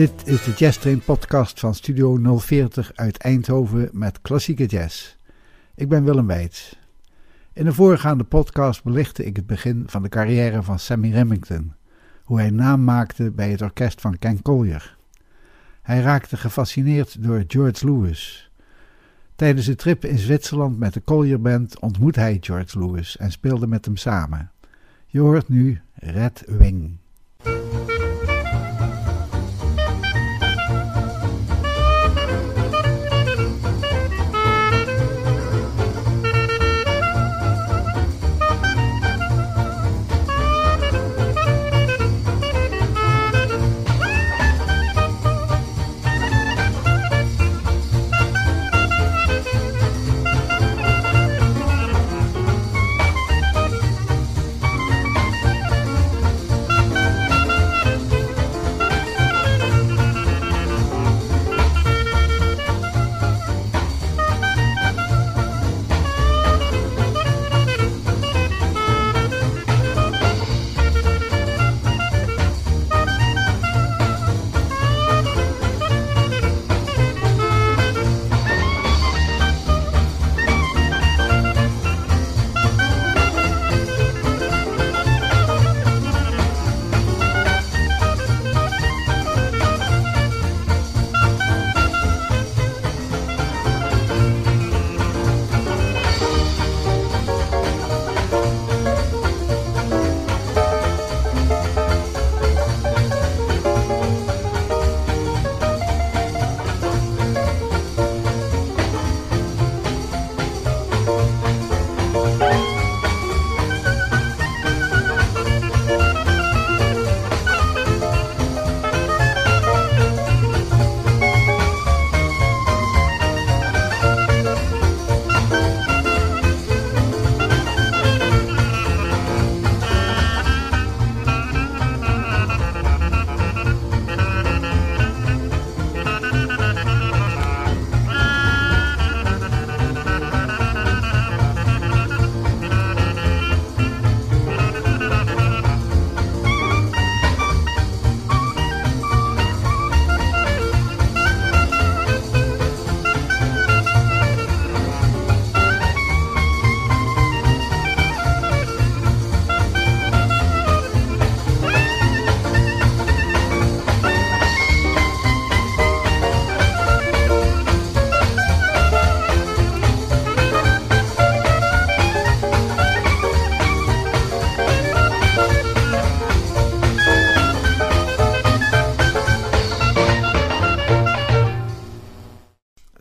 Dit is de Jazz Train podcast van Studio 040 uit Eindhoven met klassieke jazz. Ik ben Willem Weits. In de voorgaande podcast belichtte ik het begin van de carrière van Sammy Remington, hoe hij naam maakte bij het orkest van Ken Collier. Hij raakte gefascineerd door George Lewis. Tijdens een trip in Zwitserland met de Collier Band ontmoet hij George Lewis en speelde met hem samen. Je hoort nu Red Wing.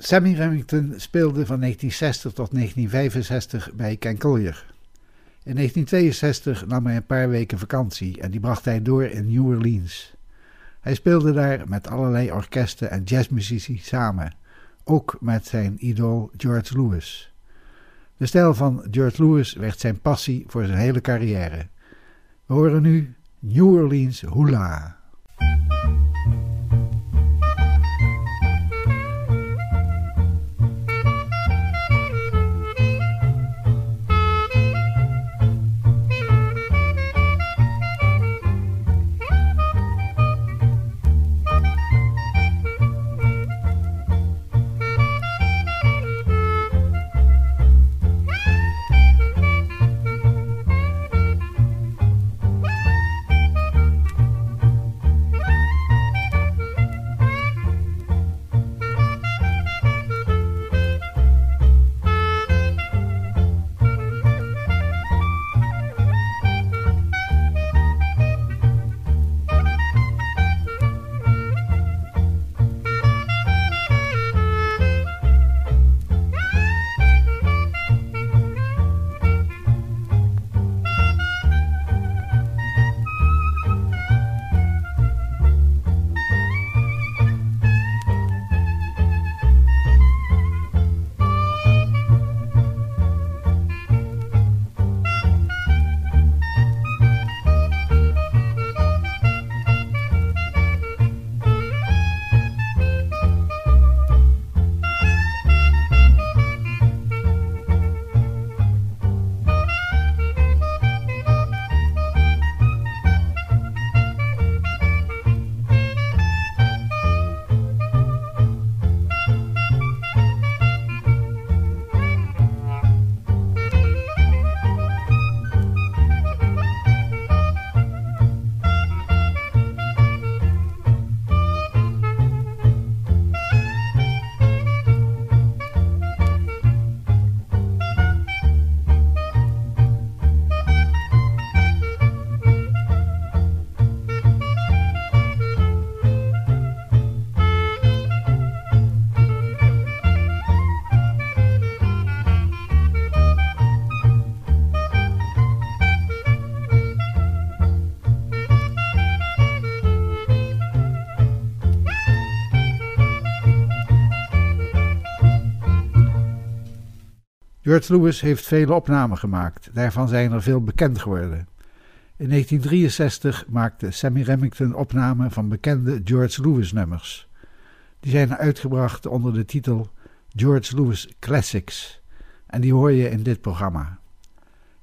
Sammy Remington speelde van 1960 tot 1965 bij Ken Collier. In 1962 nam hij een paar weken vakantie en die bracht hij door in New Orleans. Hij speelde daar met allerlei orkesten en jazzmuzici samen, ook met zijn idool George Lewis. De stijl van George Lewis werd zijn passie voor zijn hele carrière. We horen nu New Orleans Hula. George Lewis heeft vele opnamen gemaakt, daarvan zijn er veel bekend geworden. In 1963 maakte Sammy Remington opnamen van bekende George Lewis nummers. Die zijn uitgebracht onder de titel George Lewis Classics en die hoor je in dit programma.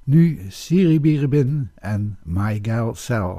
Nu Siri Biribin en My Gal Cell.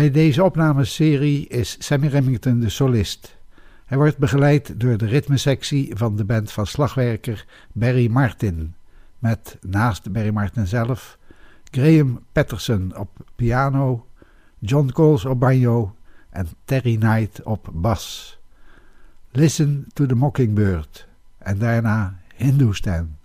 Bij deze opnameserie is Sammy Remington de solist. Hij wordt begeleid door de ritmesectie van de band van slagwerker Barry Martin, met naast Barry Martin zelf Graham Patterson op piano, John Coles op banjo en Terry Knight op bas. Listen to the Mockingbird en daarna Hindustan.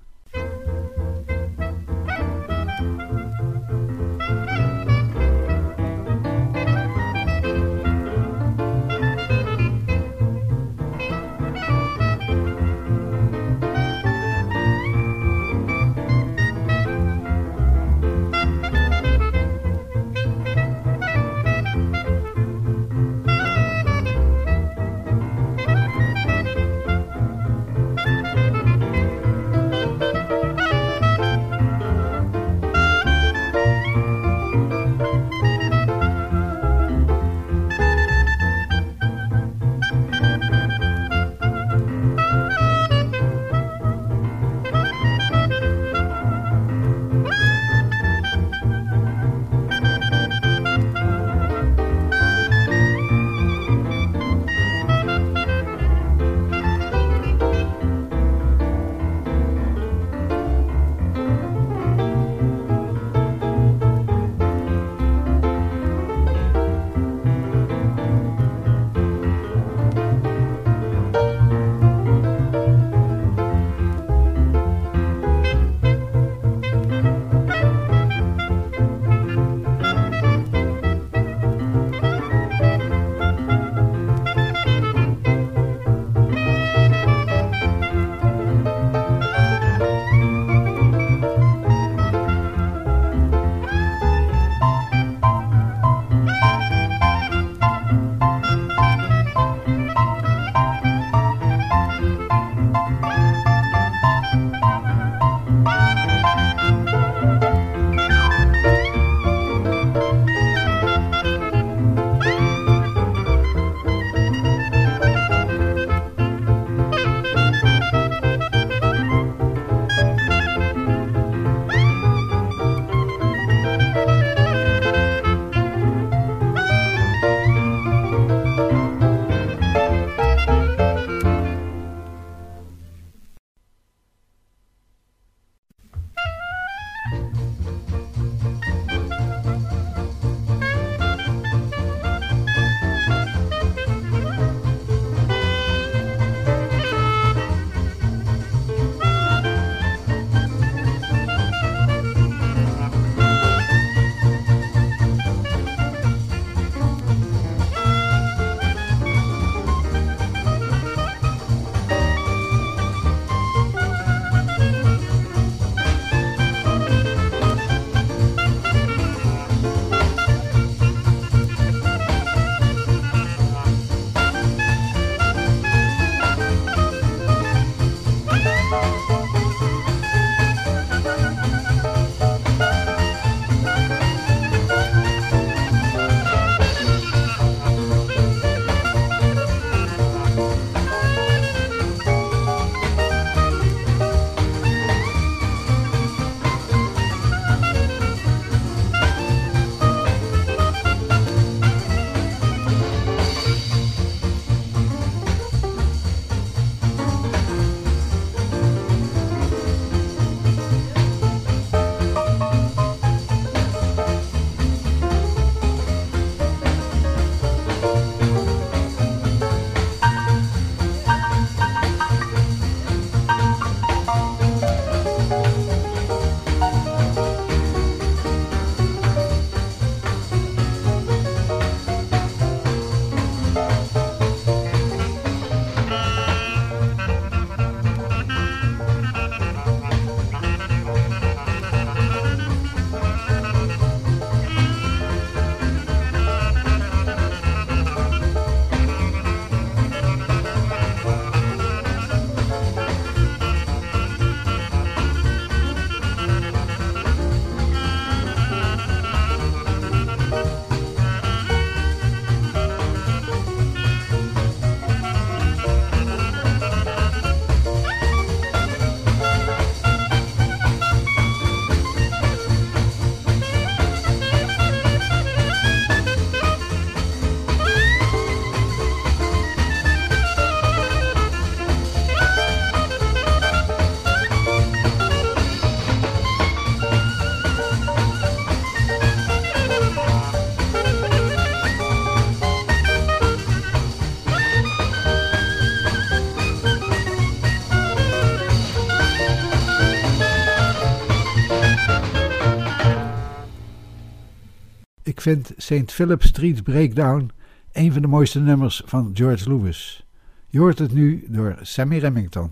Ik vind St. Philip Street Breakdown een van de mooiste nummers van George Lewis. Je hoort het nu door Sammy Remington.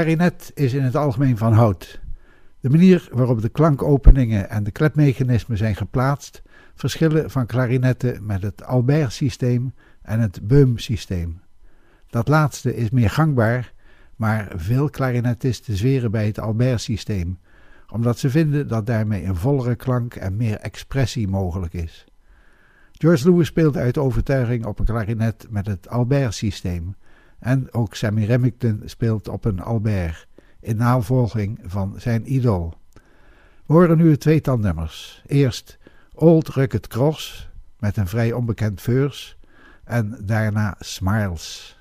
Klarinet is in het algemeen van hout. De manier waarop de klankopeningen en de klepmechanismen zijn geplaatst verschillen van klarinetten met het Albert-systeem en het Beum-systeem. Dat laatste is meer gangbaar, maar veel klarinetisten zweren bij het Albert-systeem, omdat ze vinden dat daarmee een vollere klank en meer expressie mogelijk is. George Lewis speelde uit overtuiging op een klarinet met het Albert-systeem en ook Sammy Remington speelt op een Albert in navolging van zijn idool. We horen nu het tweetal nummers. Eerst Old Rugged Cross met een vrij onbekend verse en daarna Smiles.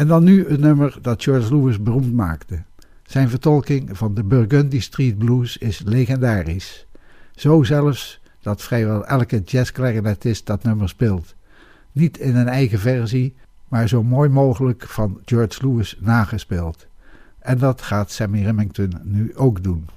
En dan nu het nummer dat George Lewis beroemd maakte. Zijn vertolking van de Burgundy Street Blues is legendarisch. Zo zelfs dat vrijwel elke jazzklarinetist dat nummer speelt. Niet in een eigen versie, maar zo mooi mogelijk van George Lewis nagespeeld. En dat gaat Sammy Remington nu ook doen.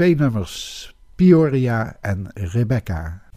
Twee nummers, Peoria en Rebecca.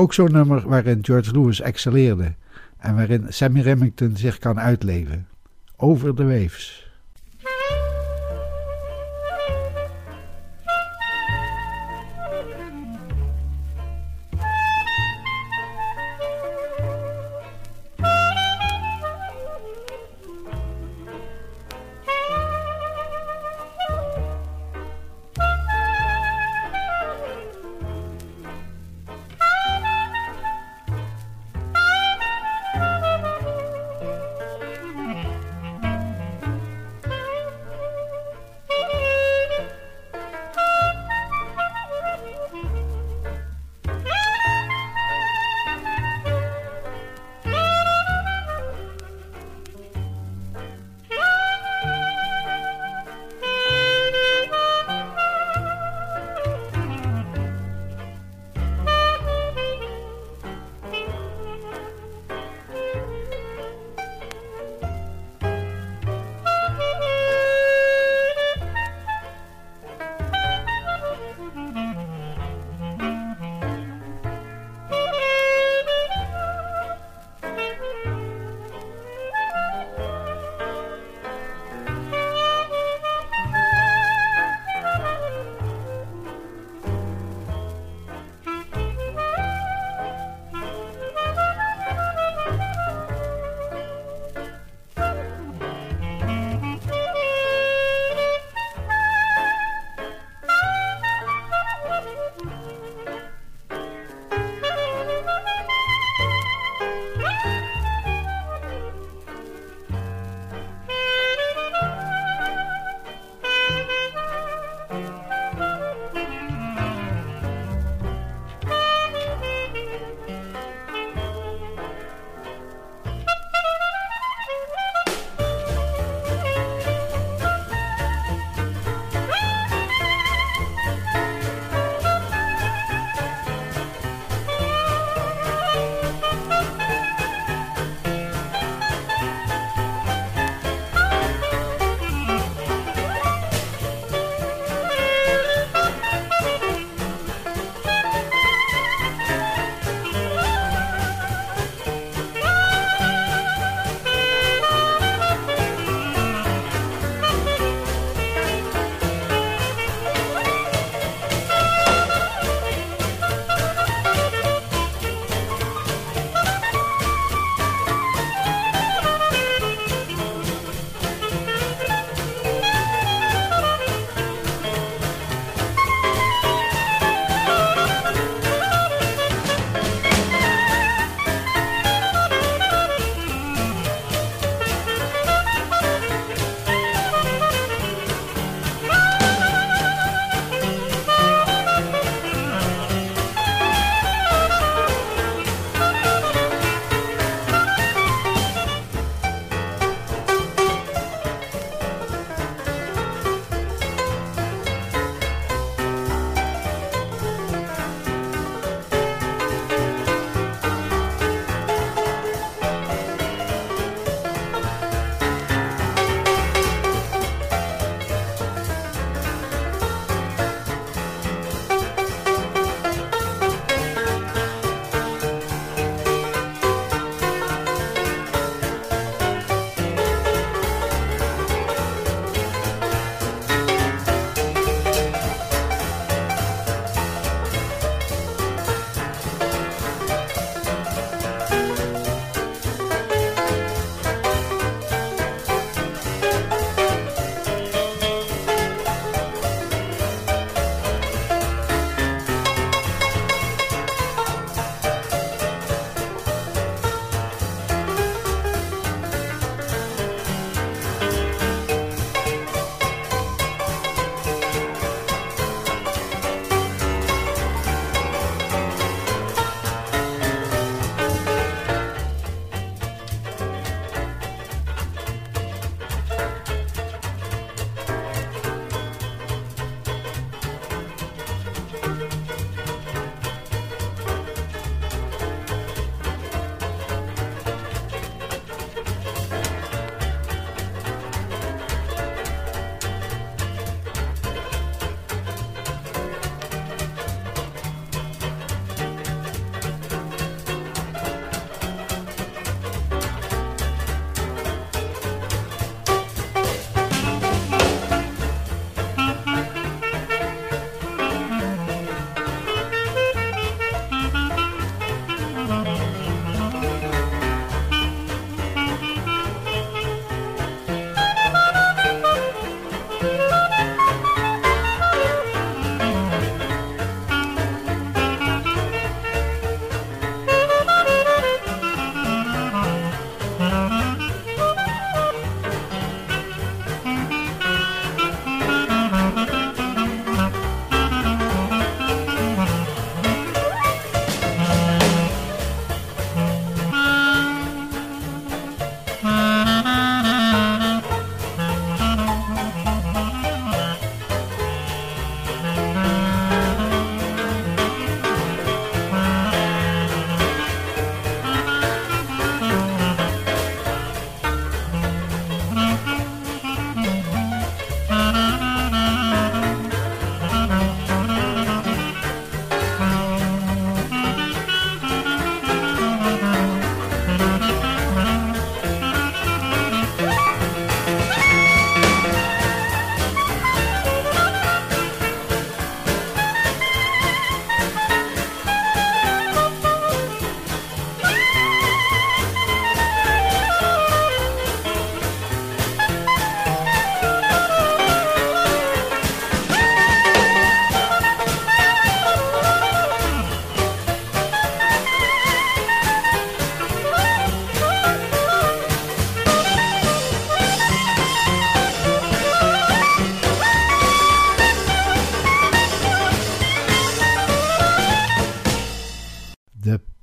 Ook zo'n nummer waarin George Lewis excelleerde en waarin Sammy Remington zich kan uitleven. Over de Waves.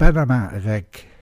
Panama Rec.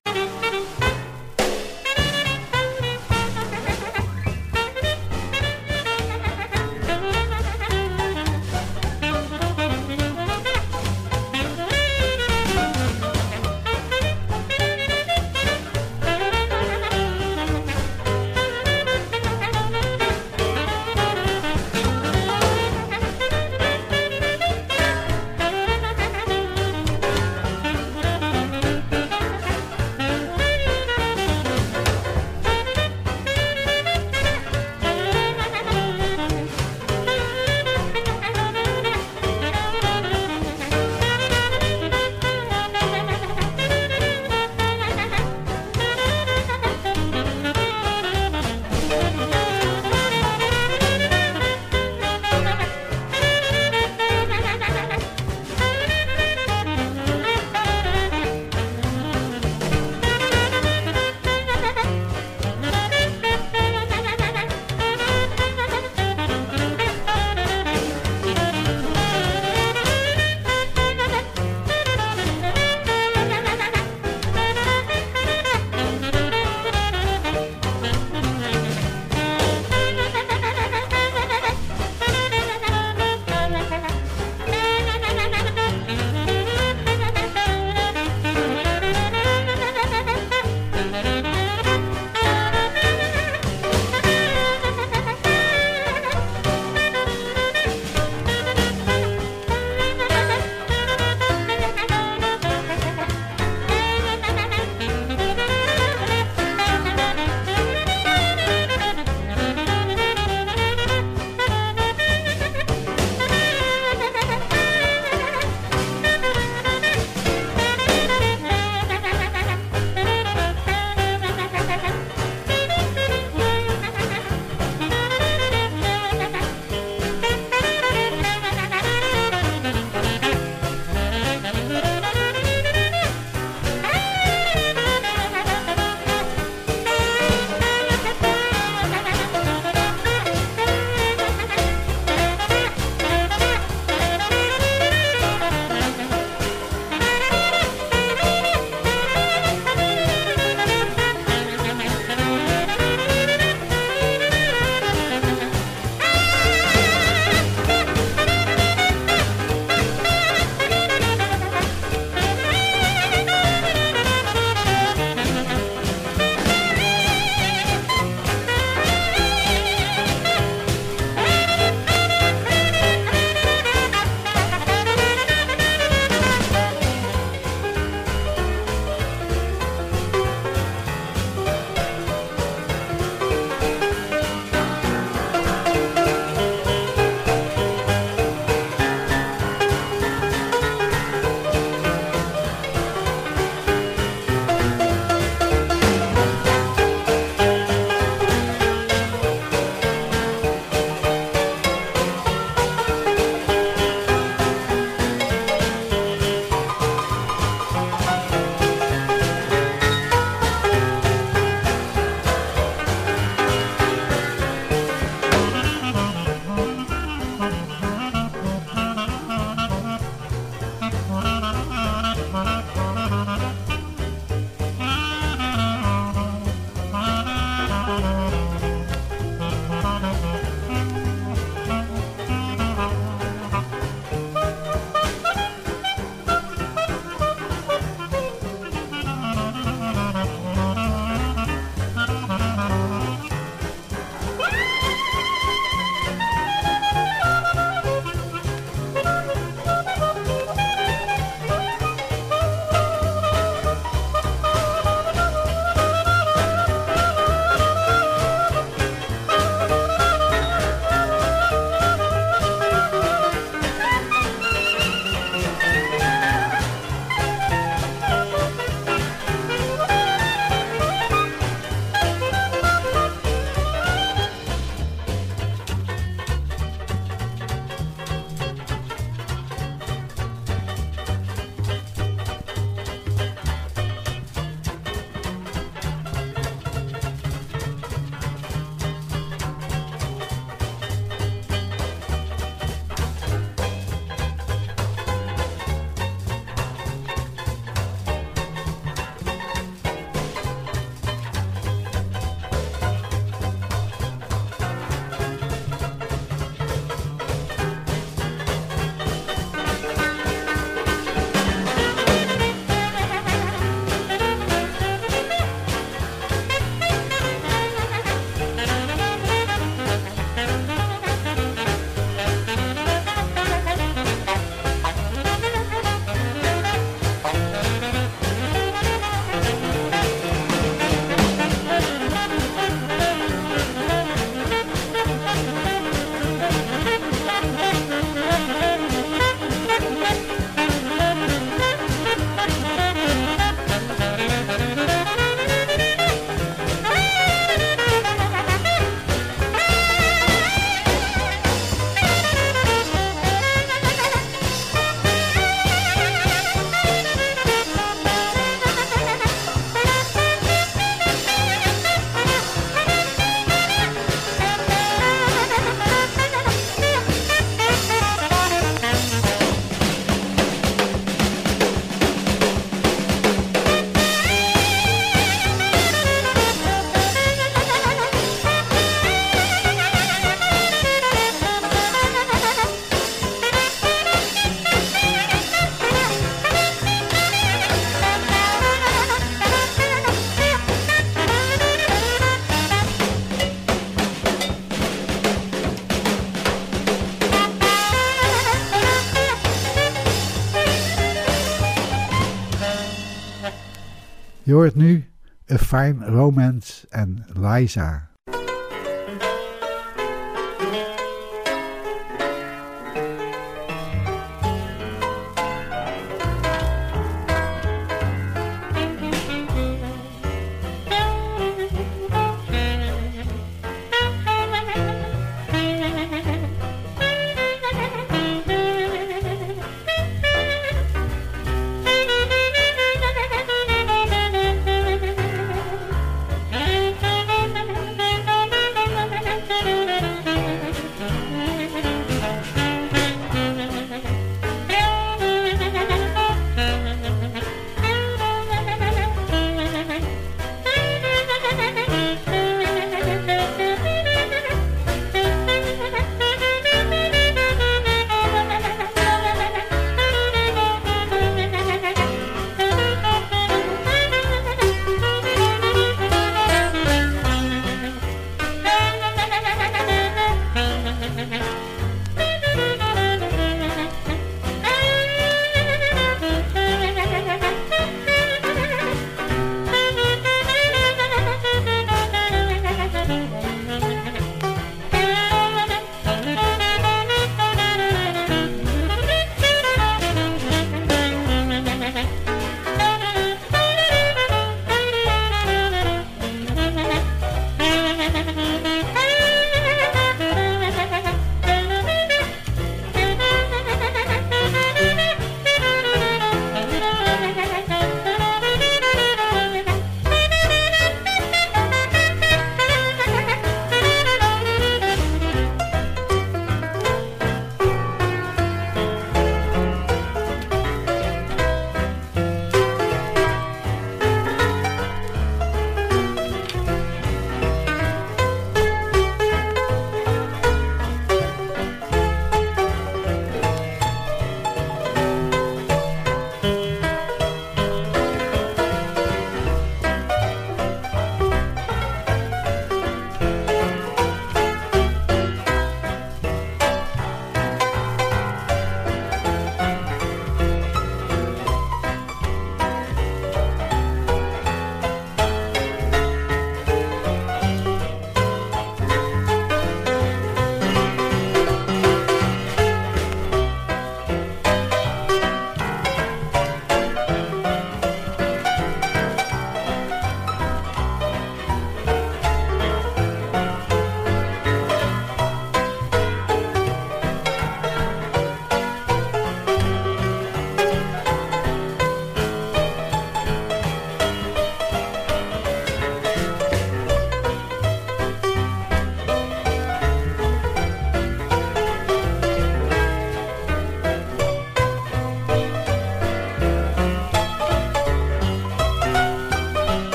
Je hoort nu A Fine Romance en Liza.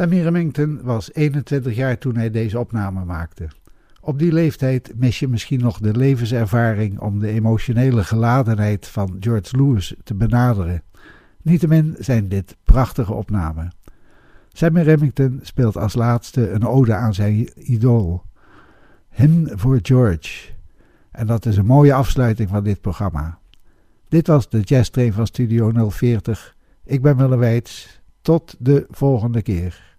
Sammy Remington was 21 jaar toen hij deze opname maakte. Op die leeftijd mis je misschien nog de levenservaring om de emotionele geladenheid van George Lewis te benaderen. Niettemin zijn dit prachtige opnamen. Sammy Remington speelt als laatste een ode aan zijn idool. Hymn voor George. En dat is een mooie afsluiting van dit programma. Dit was de Jazz Train van Studio 040. Ik ben Willem Weits. Tot de volgende keer.